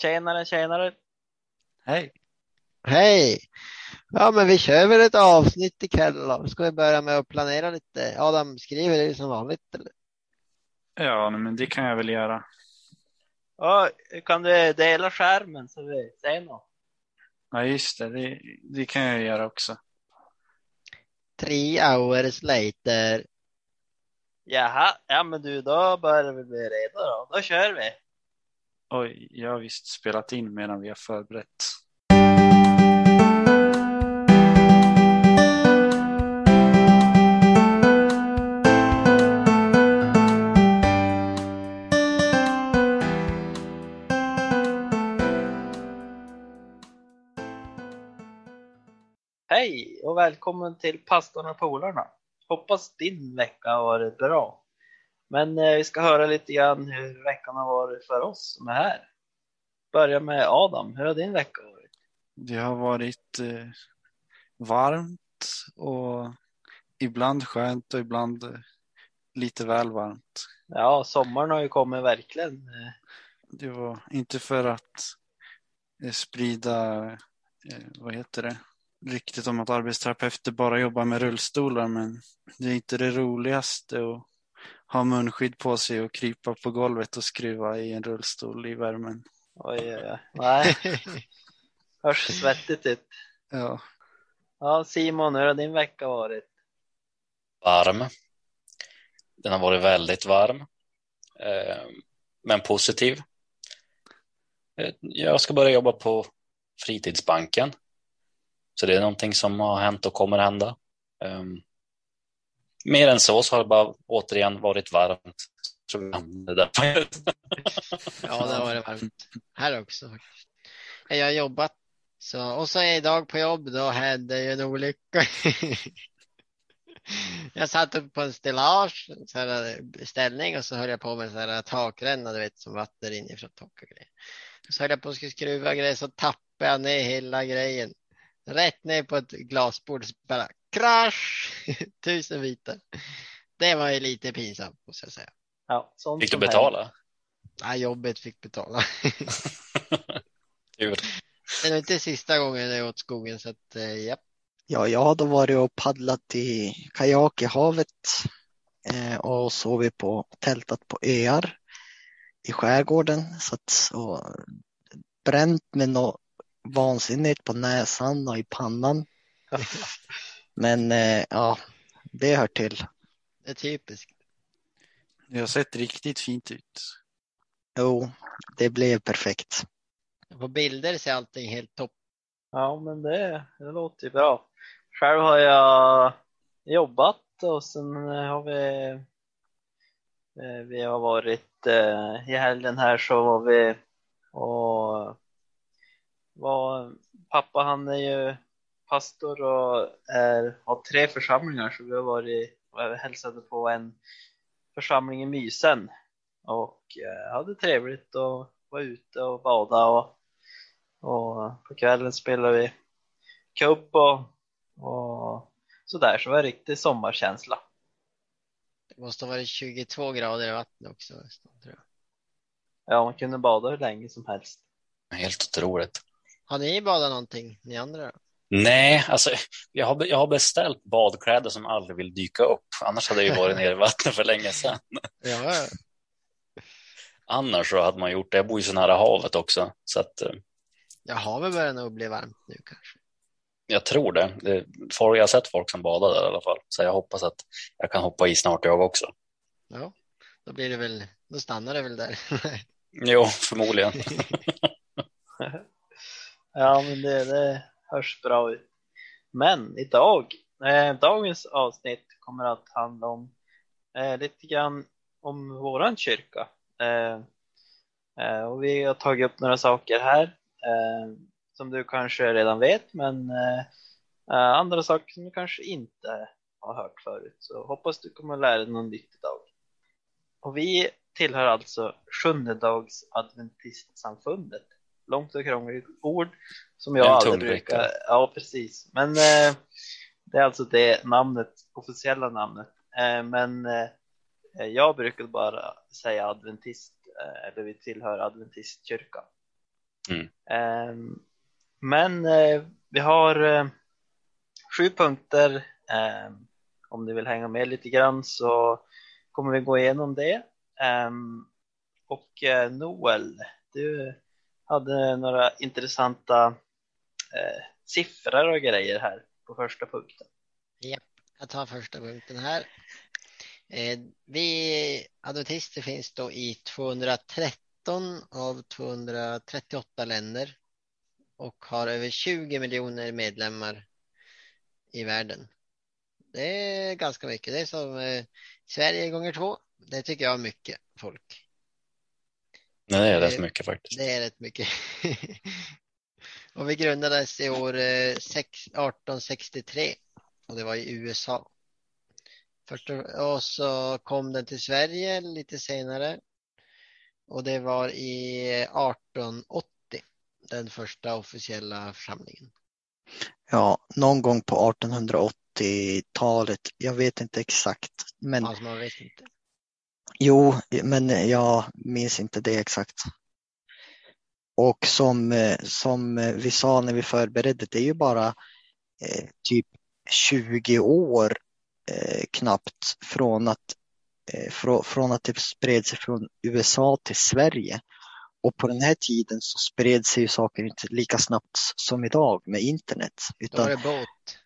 Tjenare, tjenare. Hej. Hej! Ja, men vi kör väl ett avsnitt ikväll då. Ska vi börja med att planera lite? Adam skriver det som vanligt eller? Ja, men det kan jag väl göra. Ja, kan du dela skärmen så vi ser något? Ja, just det. Det, det kan jag göra också. Three hours later. Jaha, ja men du, då börjar vi bli redo då. Då kör vi. Oj, jag har visst spelat in medan vi har förberett. Hej och välkommen till Pastorn och polarna. Hoppas din vecka har varit bra. Men eh, vi ska höra lite grann hur veckan har varit för oss som är här. Börja med Adam, hur har din vecka varit? Det har varit eh, varmt och ibland skönt och ibland eh, lite väl varmt. Ja, sommaren har ju kommit verkligen. Det var inte för att eh, sprida, eh, vad heter det, ryktet om att arbetsterapeuter bara jobbar med rullstolar, men det är inte det roligaste att ha munskydd på sig och krypa på golvet och skruva i en rullstol i värmen. Oj, oj, oj. Nej, hörs svettigt ut. Ja, Ja, Simon, hur har din vecka varit? varm. Den har varit väldigt varm, eh, men positiv. Eh, Jag ska börja jobba på Fritidsbanken. Så det är någonting som har hänt och kommer hända. Mer än så så har det bara återigen varit varmt. Där. Ja, det har varit varmt. Här också faktiskt. Jag har jobbat. Så, och så är idag på jobb, då hände ju en olycka. Jag satt upp på en stellage, så här ställning och så höll jag på med så här takränna, du vet, som vatten inifrån tak och grejer. Så höll jag på att skruva grejer så tappade jag ner hela grejen. Rätt ner på ett glasbord, så bara krasch! Tusen bitar. Det var ju lite pinsamt måste jag säga. Ja, sånt Fick du betala? Ja, jobbet fick betala. Det är nog inte sista gången jag åt skogen så att eh, ja. Ja, jag hade varit och paddlat i kajak i havet eh, och sovit på tältat på öar i skärgården. Så att, och bränt med något vansinnigt på näsan och i pannan. Men eh, ja, det hör till. Det är typiskt. det har sett riktigt fint ut. Jo, det blev perfekt. På bilder ser allting helt topp. Ja, men det, det låter ju bra. Själv har jag jobbat och sen har vi eh, vi har varit eh, i helgen här så var vi och var, pappa han är ju pastor och är, har tre församlingar så vi har varit och hälsade på en församling i Mysen och eh, hade trevligt och var ute och badade och, och på kvällen spelade vi kubb och, och sådär så det var riktig sommarkänsla. Det måste ha varit 22 grader i vattnet också. Tror jag. Ja, man kunde bada hur länge som helst. Helt otroligt. Har ni badat någonting, ni andra? Nej, alltså jag har, jag har beställt badkläder som aldrig vill dyka upp. Annars hade jag ju varit nere i vattnet för länge sedan. Ja, Annars så hade man gjort det. Jag bor ju så nära havet också. Så att eh, jag har väl börjat nog bli varmt nu kanske. jag tror det. det folk, jag har sett folk som badar där i alla fall. Så jag hoppas att jag kan hoppa i snart jag också. Ja, då blir det väl, då stannar det väl där. Jo, förmodligen. Ja, men det, det hörs bra ut. Men idag, eh, dagens avsnitt kommer att handla om eh, lite grann om våran kyrka. Eh, eh, och vi har tagit upp några saker här eh, som du kanske redan vet, men eh, eh andra saker som du kanske inte har hört förut. Så hoppas du kommer att lära dig något nytt idag. Och vi tillhör alltså sjundedagsadventistsamfundet. Långt och krångligt ord som jag En aldrig brukar. Ja, precis. Men eh, det är alltså det namnet, officiella namnet. Eh, men eh, jag brukar bara säga adventist, eh, eller vi tillhör adventistkyrkan. Mm. Ehm, men eh, vi har eh, sju punkter. Om ni vill hänga med lite grann så kommer vi gå igenom det. Och eh, Noel, du hade några intressanta eh, siffror och grejer här på första punkten. Ja, Jag tar första punkten här. Eh, vi adventister finns då i 213 av 238 länder och har över 20 miljoner medlemmar i världen. Det är ganska mycket. Det är som eh, Sverige gånger två. Det tycker jag är mycket folk. Nej, det är rätt mycket faktiskt. Det är rätt mycket. och vi grundades i år eh, sex- 1863 och det var i USA. Först, och så kom den till Sverige lite senare och det var i 1880 den första officiella församlingen. Ja, någon gång på 1880-talet. Jag vet inte exakt, men Alltså man vet inte. Jo, men jag minns inte det exakt. Och som, eh, som eh, vi sa när vi förberedde, det är ju bara eh, typ 20 år eh, knappt från att, eh, frå, från att det spred sig från USA till Sverige. Och på den här tiden så spred sig ju saker inte lika snabbt som idag med internet. Då Utan var det båt.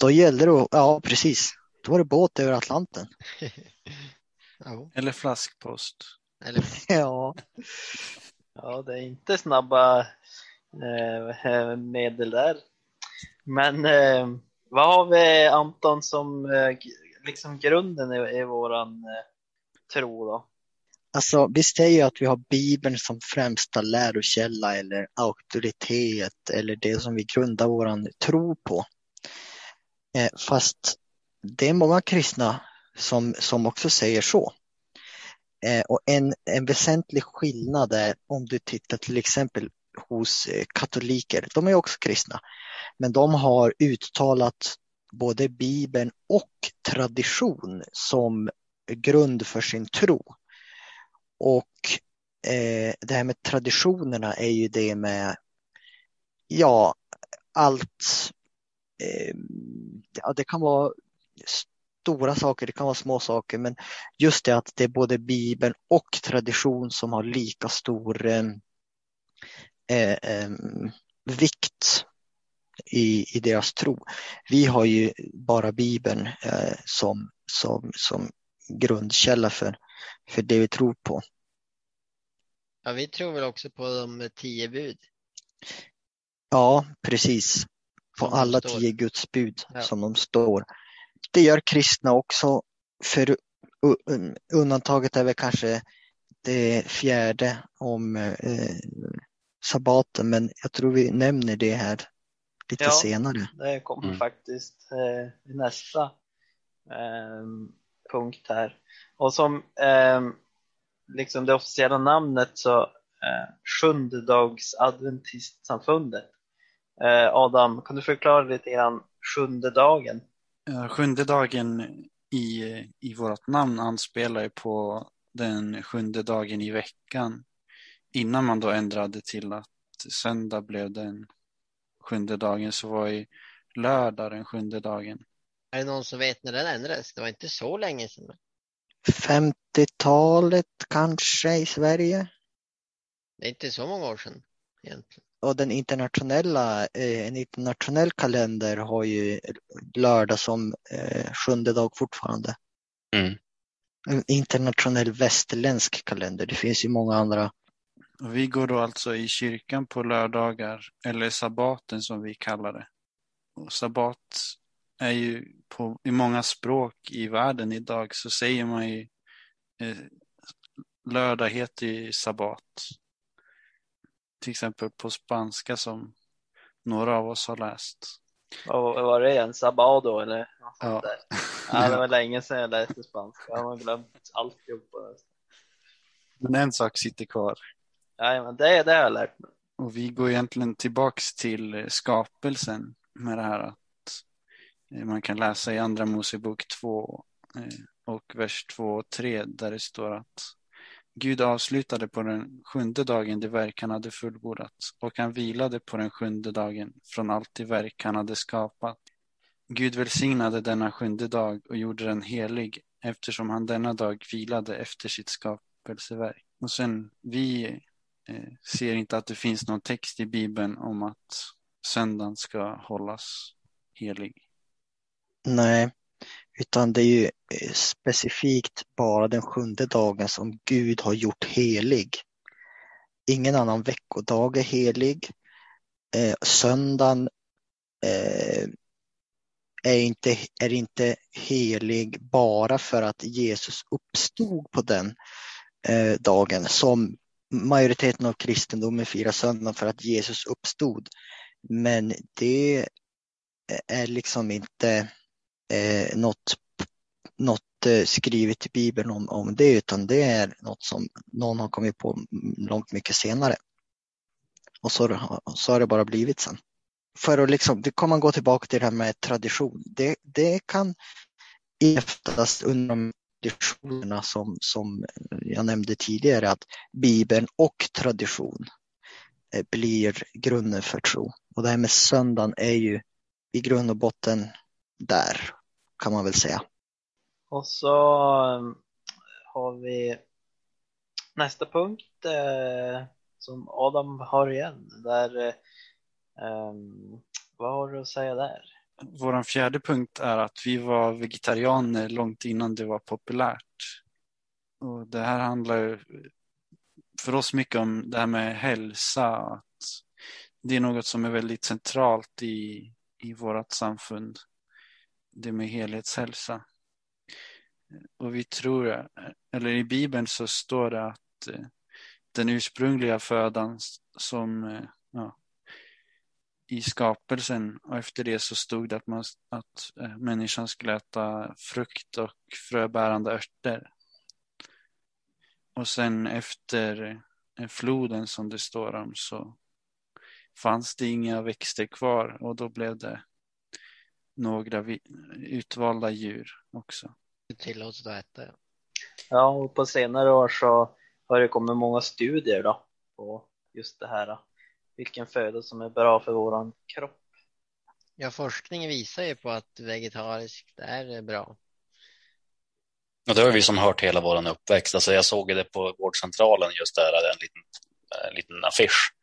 Då gällde det ja precis, då var det båt över Atlanten. Ja, Eller flaskpost. eller Ja, Ja, det är inte snabba eh, medel där. Men eh, vad har vi Anton som eh, liksom grunden i, i våran eh, tro då? alltså vi säger ju att vi har Bibeln som främsta lärokälla eller auktoritet eller det som vi grundar våran tro på. Eh, fast det är många kristna som, som också säger så. Eh, och en, en väsentlig skillnad är om du tittar till exempel hos eh, katoliker, de är också kristna, men de har uttalat både Bibeln och tradition som grund för sin tro. Och eh, det här med traditionerna är ju det med, ja, allt, eh, ja, det kan vara stora saker, det kan vara små saker, men just det att det är både Bibeln och tradition som har lika stor eh, eh, eh, vikt i, i deras tro. Vi har ju bara Bibeln eh, som, som, som grundkälla för, för det vi tror på. Ja, vi tror väl också på de tio bud. Ja, precis. På alla står. tio Guds bud Ja. som de står. Det gör kristna också. För undantaget är väl kanske det fjärde om eh, sabbaten, men jag tror vi nämner det här lite Ja. senare. Det kommer Mm. faktiskt eh, i nästa eh, punkt här. Och som eh, liksom det officiella namnet så eh, Sjundedagsadventistsamfundet. Eh, Adam, kan du förklara lite grann sjunde dagen? Ja, sjunde dagen i, i vårt namn anspelar ju på den sjunde dagen i veckan. Innan man då ändrade till att söndag blev den sjunde dagen så var ju lördag den sjunde dagen. Är det någon som vet när den ändrades? Det var inte så länge sedan. 50-talet kanske i Sverige. Det är inte så många år sedan egentligen. Och den internationella, eh, en internationell kalender har ju lördag som eh, sjunde dag fortfarande. Mm. En internationell västerländsk kalender. Det finns ju många andra. Vi går då alltså i kyrkan på lördagar, eller sabbaten som vi kallar det. Och sabbat är ju på, i många språk i världen idag så säger man ju eh, lördag heter ju sabbat. Till exempel på spanska som några av oss har läst. Vad var det igen? Sabado eller? Ja. Ja, det var länge sedan jag läste spanska. Jag har glömt alltihopa. Men en sak sitter kvar. Ja, men det, det har jag lärt mig. Och vi går egentligen tillbaks till skapelsen med det här att eh, man kan läsa i Andra Mosebok 2 eh, och vers 2 och 3 där det står att Gud avslutade på den sjunde dagen det verk han hade fullbordat och han vilade på den sjunde dagen från allt det verk han hade skapat. Gud välsignade denna sjunde dag och gjorde den helig eftersom han denna dag vilade efter sitt skapelseverk. Och sen, vi eh, ser inte att det finns någon text i Bibeln om att söndagen ska hållas helig. Nej, utan det är ju eh, specifikt bara den sjunde dagen som Gud har gjort helig. Ingen annan veckodag är helig. Eh, söndagen eh, är, inte, är inte helig bara för att Jesus uppstod på den eh, dagen som majoriteten av kristendomen firar söndagen för att Jesus uppstod. Men det eh, är liksom inte eh, något, något eh, skrivet i Bibeln om, om det, utan det är något som någon har kommit på långt mycket senare. Och så, så har det bara blivit sen. För att liksom, det kommer man gå tillbaka till det här med tradition. Det, det kan oftast under de traditionerna som, som jag nämnde tidigare, att Bibeln och tradition eh, blir grunden för tro. Och det här med söndagen är ju i grund och botten där, kan man väl säga. Och så um, har vi nästa punkt eh, som Adam har igen. Där, eh, vad har du att säga där? Vår fjärde punkt är att vi var vegetarianer långt innan det var populärt. Och det här handlar för oss mycket om det här med hälsa. Att det är något som är väldigt centralt i, i vårt samfund det med helhetshälsa. Och vi tror, eller i Bibeln så står det att eh, den ursprungliga födan som eh, ja, i skapelsen och efter det så stod det att, man, att eh, människan skulle äta frukt och fröbärande örter. Och sen efter floden som det står om så fanns det inga växter kvar och då blev det några utvalda djur också. Tillåts att äta. Ja, och på senare år så har det kommit många studier då på just det här, vilken föda som är bra för våran kropp. Ja, forskningen visar ju på att vegetariskt är bra. Och det har vi som hört hela vår uppväxt. Alltså jag såg det på vårdcentralen just där, en liten, en liten affisch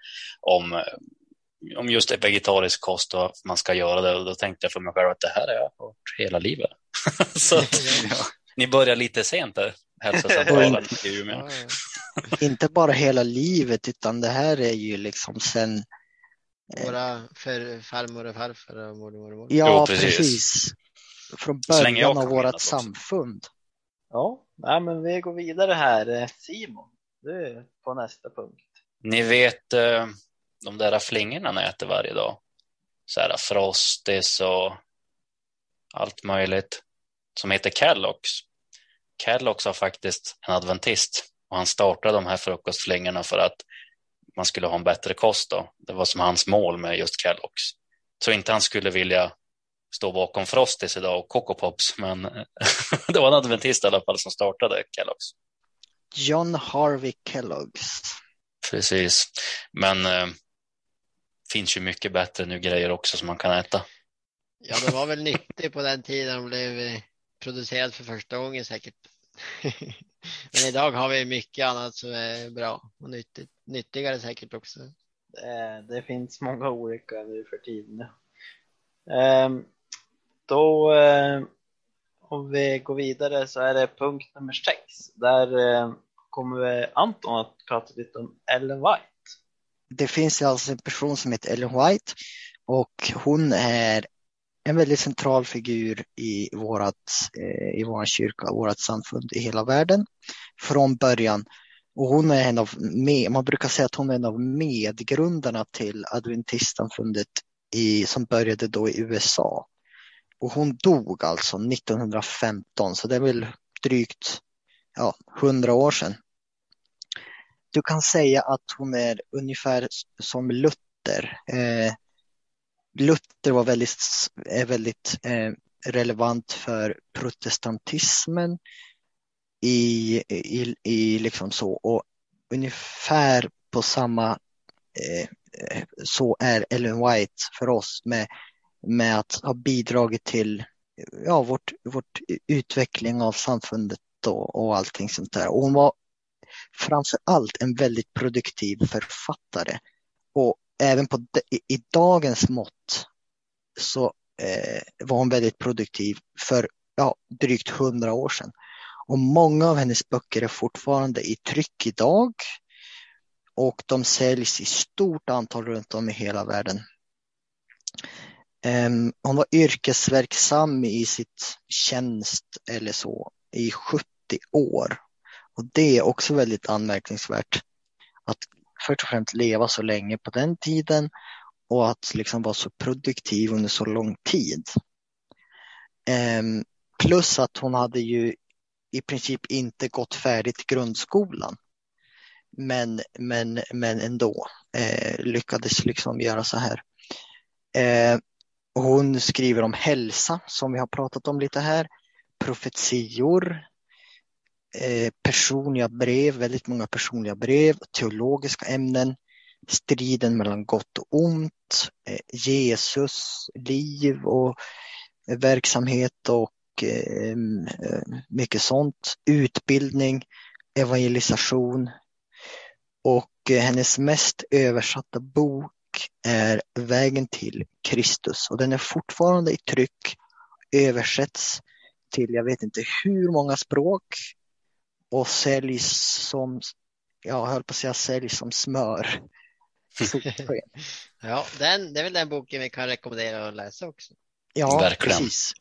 om om just det vegetarisk kost och man ska göra det. Och då tänkte jag för mig själv att det här har jag hört hela livet. så att, ja. ni börjar lite sent där, hälsocentralen i Umeå. Inte bara hela livet, utan det här är ju liksom sen eh, våra för, farmor och farfar och mormor och mormor. Ja, jo, precis. precis. Från början av vårt samfund. Ja, ja, men vi går vidare här. Simon, du är på nästa punkt. Ni vet eh, de där flingorna han äter varje dag. Så här Frostis och allt möjligt som heter Kellogg's. Kellogg's har faktiskt en adventist och han startade de här frukostflingorna för att man skulle ha en bättre kost då. Det var som hans mål med just Kellogg's. Så inte han skulle vilja stå bakom Frostis idag och Coco Pops, men det var en adventist i alla fall som startade Kellogg's. John Harvey Kellogg's. Precis, men eh, finns ju mycket bättre nu grejer också som man kan äta. Ja, det var väl nyttigt på den tiden de blev eh, producerad för första gången säkert. Men idag har vi mycket annat som är bra och nyttigt, nyttigare säkert också. Det, det finns många olika nu för tiden. Ehm, då, eh, om vi går vidare så är det punkt nummer sex. Där eh, kommer Anton att prata lite om Ellen White det finns alltså en person som heter Ellen White och hon är en väldigt central figur i vårat, eh, i vår kyrka, vårt samfund i hela världen från början. Och hon är en av, man brukar säga att hon är en av medgrundarna till adventistsamfundet i, som började då i USA. Och hon dog alltså 1915, så det är väl drygt ja, 100 år sedan du kan säga att hon är ungefär som Luther. Eh, Luther var väldigt, är väldigt eh, relevant för protestantismen i, i, i liksom så och ungefär på samma eh, så är Ellen White för oss med, med att ha bidragit till ja, vårt, vårt utveckling av samfundet och, och allting sånt där. Och hon var framför allt en väldigt produktiv författare. Och även på i, i dagens mått så eh, var hon väldigt produktiv för ja, drygt hundra år sedan. Och många av hennes böcker är fortfarande i tryck idag och de säljs i stort antal runt om i hela världen. Um, hon var yrkesverksam i sitt tjänst eller så i 70 år. Och det är också väldigt anmärkningsvärt. Att först och främst leva så länge på den tiden och att liksom vara så produktiv under så lång tid. Ehm, plus att hon hade ju i princip inte gått färdigt grundskolan. Men, men, men ändå eh, lyckades liksom göra så här. Eh, hon skriver om hälsa som vi har pratat om lite här, profetior, Eh, personliga brev, väldigt många personliga brev, teologiska ämnen, striden mellan gott och ont, eh, Jesus, liv och eh, verksamhet och mycket sånt, utbildning, evangelisation. Och hennes mest översatta bok är Vägen till Kristus. Och den är fortfarande i tryck, översätts till jag vet inte hur många språk och säljs som, jag höll på att säga säljs som smör. ja, den, det är väl den boken vi kan rekommendera att läsa också. Ja, Verkligen. precis.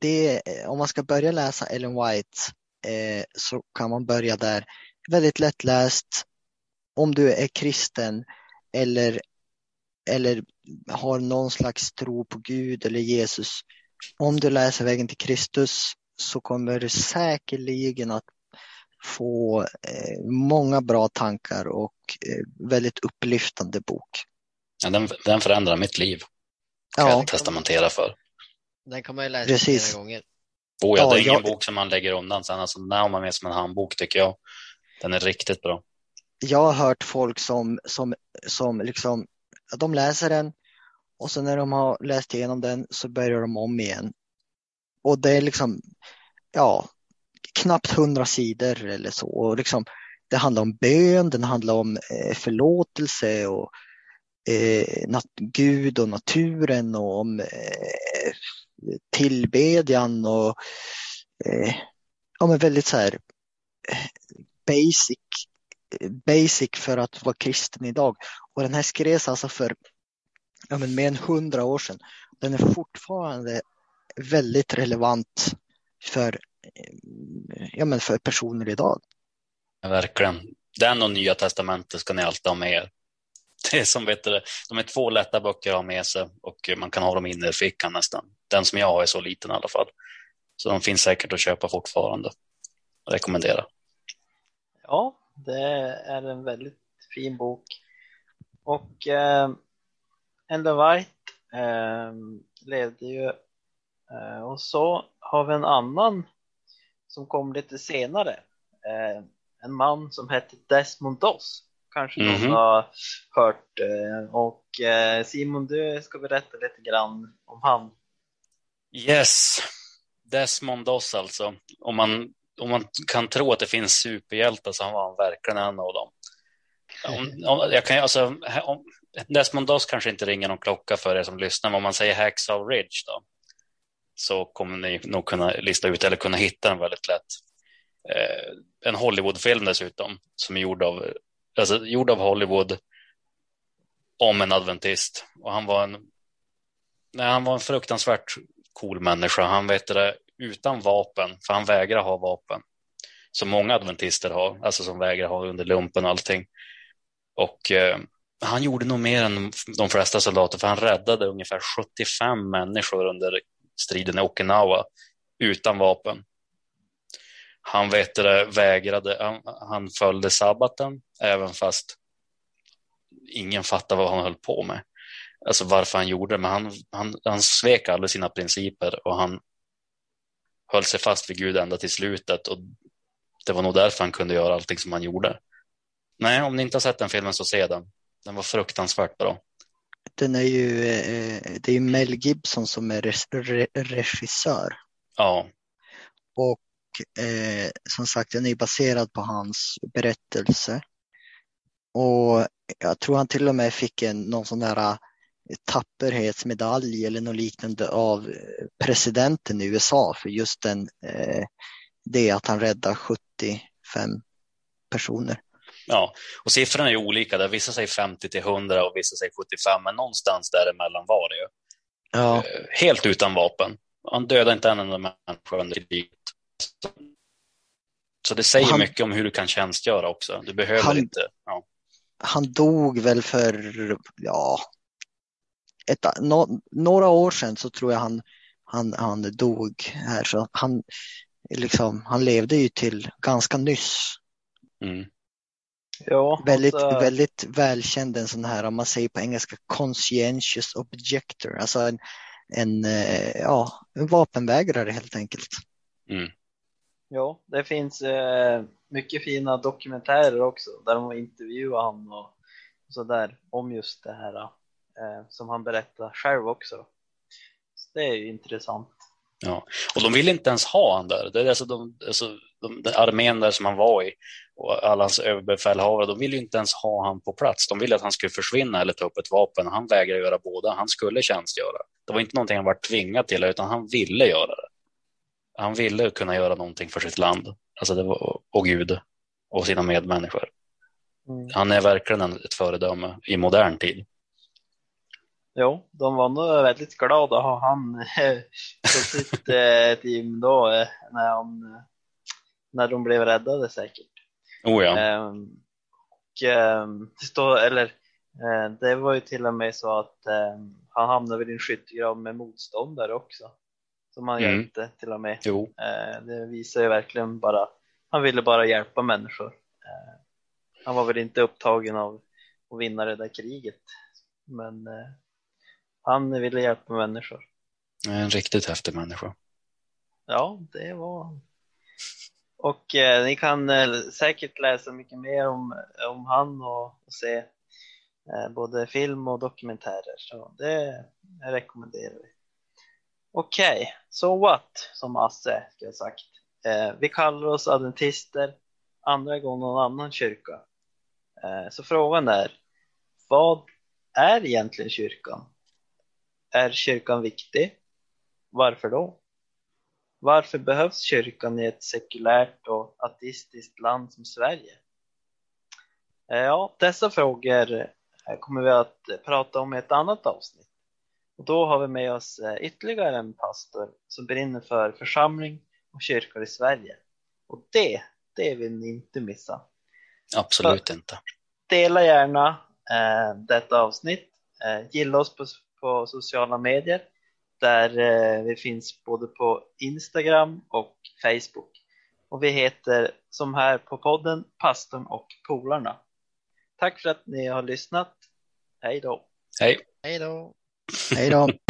Det, om man ska börja läsa Ellen White eh, så kan man börja där. Väldigt lättläst. Om du är kristen eller eller har någon slags tro på Gud eller Jesus. Om du läser Vägen till Kristus så kommer du säkerligen att få eh, många bra tankar och eh, väldigt upplyftande bok. Ja, den, den förändrar mitt liv. Kan ja. jag testamentera för. Den kan man ju läsa Precis. flera gånger. Oh, ja, det är ingen jag... bok som man lägger undan sen. Alltså, den har man med som en handbok tycker jag. Den är riktigt bra. Jag har hört folk som, som, som liksom de läser den och sen när de har läst igenom den så börjar de om igen. Och det är liksom, ja, knappt hundra sidor eller så. Och liksom, det handlar om bön, den handlar om eh, förlåtelse och eh, nat Gud och naturen och om eh, tillbedjan och eh, ja, men väldigt så här eh, basic basic för att vara kristen idag. Och den här skrevs alltså för ja, men mer än hundra år sedan. Den är fortfarande väldigt relevant för, ja, men för personer idag. Ja, verkligen. Den och Nya Testamentet ska ni alltid ha med er. Det är som vet du, de är två lätta böcker att ha med sig och man kan ha dem inne i fickan nästan. Den som jag har är så liten i alla fall. Så de finns säkert att köpa fortfarande. Rekommendera. Ja, det är en väldigt fin bok. Och eh, Ellen White eh, levde ju eh, och så har vi en annan som kom lite senare. Eh, en man som hette Desmond Doss. Kanske mm -hmm. någon mhm. har hört. Eh, och eh, Simon, du ska berätta lite grann om han. Yes, Desmond Doss alltså. Om man om man kan tro att det finns superhjältar så var han verkligen en av dem. Om, om, jag kan, alltså, om, Desmond Doss kanske inte ringer någon klocka för er som lyssnar, men om man säger Hacksaw Ridge då, så kommer ni nog kunna lista ut eller kunna hitta den väldigt lätt. Eh, en Hollywoodfilm dessutom, som är gjord av, alltså, gjord av Hollywood om en adventist. Och han var en, nej, han var en fruktansvärt cool människa. Han vet det, utan vapen, för han vägrar ha vapen. Som många adventister har, alltså som vägrar ha under lumpen och allting. Och eh, han gjorde nog mer än de flesta soldater, för han räddade ungefär 75 människor under striden i Okinawa utan vapen. Han vet det, vägrade, han, han följde sabbaten, även fast ingen fattade vad han höll på med. Alltså varför han gjorde det, men han, han, han svek aldrig sina principer och han höll sig fast vid Gud ända till slutet och det var nog därför han kunde göra allting som han gjorde. Nej, om ni inte har sett den filmen så se den. Den var fruktansvärt bra. Den är ju, eh, det är ju Mel Gibson som är regissör. Ja, Och eh, som sagt, den är baserad på hans berättelse. Och jag tror han till och med fick en, någon sån där eh, tapperhetsmedalj eller något liknande av eh, presidenten i USA för just den, eh, det att han räddar 75 personer. Ja. Och siffrorna är ju olika. Där. Vissa säger 50 till 100 och vissa säger 75, men någonstans däremellan var det ju. Ja, Eh, Helt utan vapen. Han dödade inte en enda människa under kriget. Så det säger Han- mycket om hur du kan tjänstgöra också. Du behöver Han- inte. Ja. han dog väl för, ja, ett, nå, några år sedan så tror jag han, han, han dog här. Så han, liksom, han levde ju till ganska nyss. Mm. Ja, Väldigt, alltså, väldigt välkänd en sån här, om man säger på engelska, conscientious objector. Alltså en, en, eh, ja, en vapenvägrare helt enkelt. Ja, det finns eh, mycket fina dokumentärer också där de intervjuar han och, och sådär om just det här eh, som han berättar själv också. Så det är ju intressant. Och de vill inte ens ha han där. Det är alltså de, alltså de, den armén där som han var i och alla hans överbefälhavare, de vill ju inte ens ha han på plats. De ville att han skulle försvinna eller ta upp ett vapen. Han vägrade göra båda. Han skulle tjänstgöra. Det var inte någonting han var tvingad till, utan han ville göra det. Han ville kunna göra någonting för sitt land, alltså det var, och Gud och sina medmänniskor. Mm. Han är verkligen en- ett föredöme i modern tid. Jo, de var nog väldigt glada att ha han eh, på sitt eh, team då eh, när, han, eh, när de blev räddade säkert. Oh ja. Och, står, eller, eh, det var ju till och med så att han hamnade väl i en skyttegrav med motståndare också. Som han Mm. hjälpte till och med. Jo, Eh, det visar ju verkligen bara, han ville bara hjälpa människor. Eh, han var väl inte upptagen av att vinna det där kriget. Men eh, han ville hjälpa människor. en riktigt häftig människa. Ja, det var han. Och eh, ni kan eh, säkert läsa mycket mer om, om han och, och se eh, både film och dokumentärer. Så det rekommenderar vi. Okej, so what? Som Asse skulle ha sagt. Eh, vi kallar oss adventister, andra gången någon annan kyrka. Eh, så frågan är, vad är egentligen kyrkan? Är kyrkan viktig? Varför då? Varför behövs kyrkan i ett sekulärt och ateistiskt land som Sverige? Eh, Ja, dessa frågor eh, kommer vi att prata om i ett annat avsnitt. Och då har vi med oss eh, ytterligare en pastor som brinner för församling och kyrkor i Sverige. Och det, det vill ni inte missa. Absolut inte. Dela gärna eh, detta avsnitt. Eh, gilla oss på, på sociala medier där eh, vi finns både på Instagram och Facebook. Och vi heter som här på podden Pastorn och Polarna. Tack för att ni har lyssnat. Hej då! Hej. Hej då! Hej då!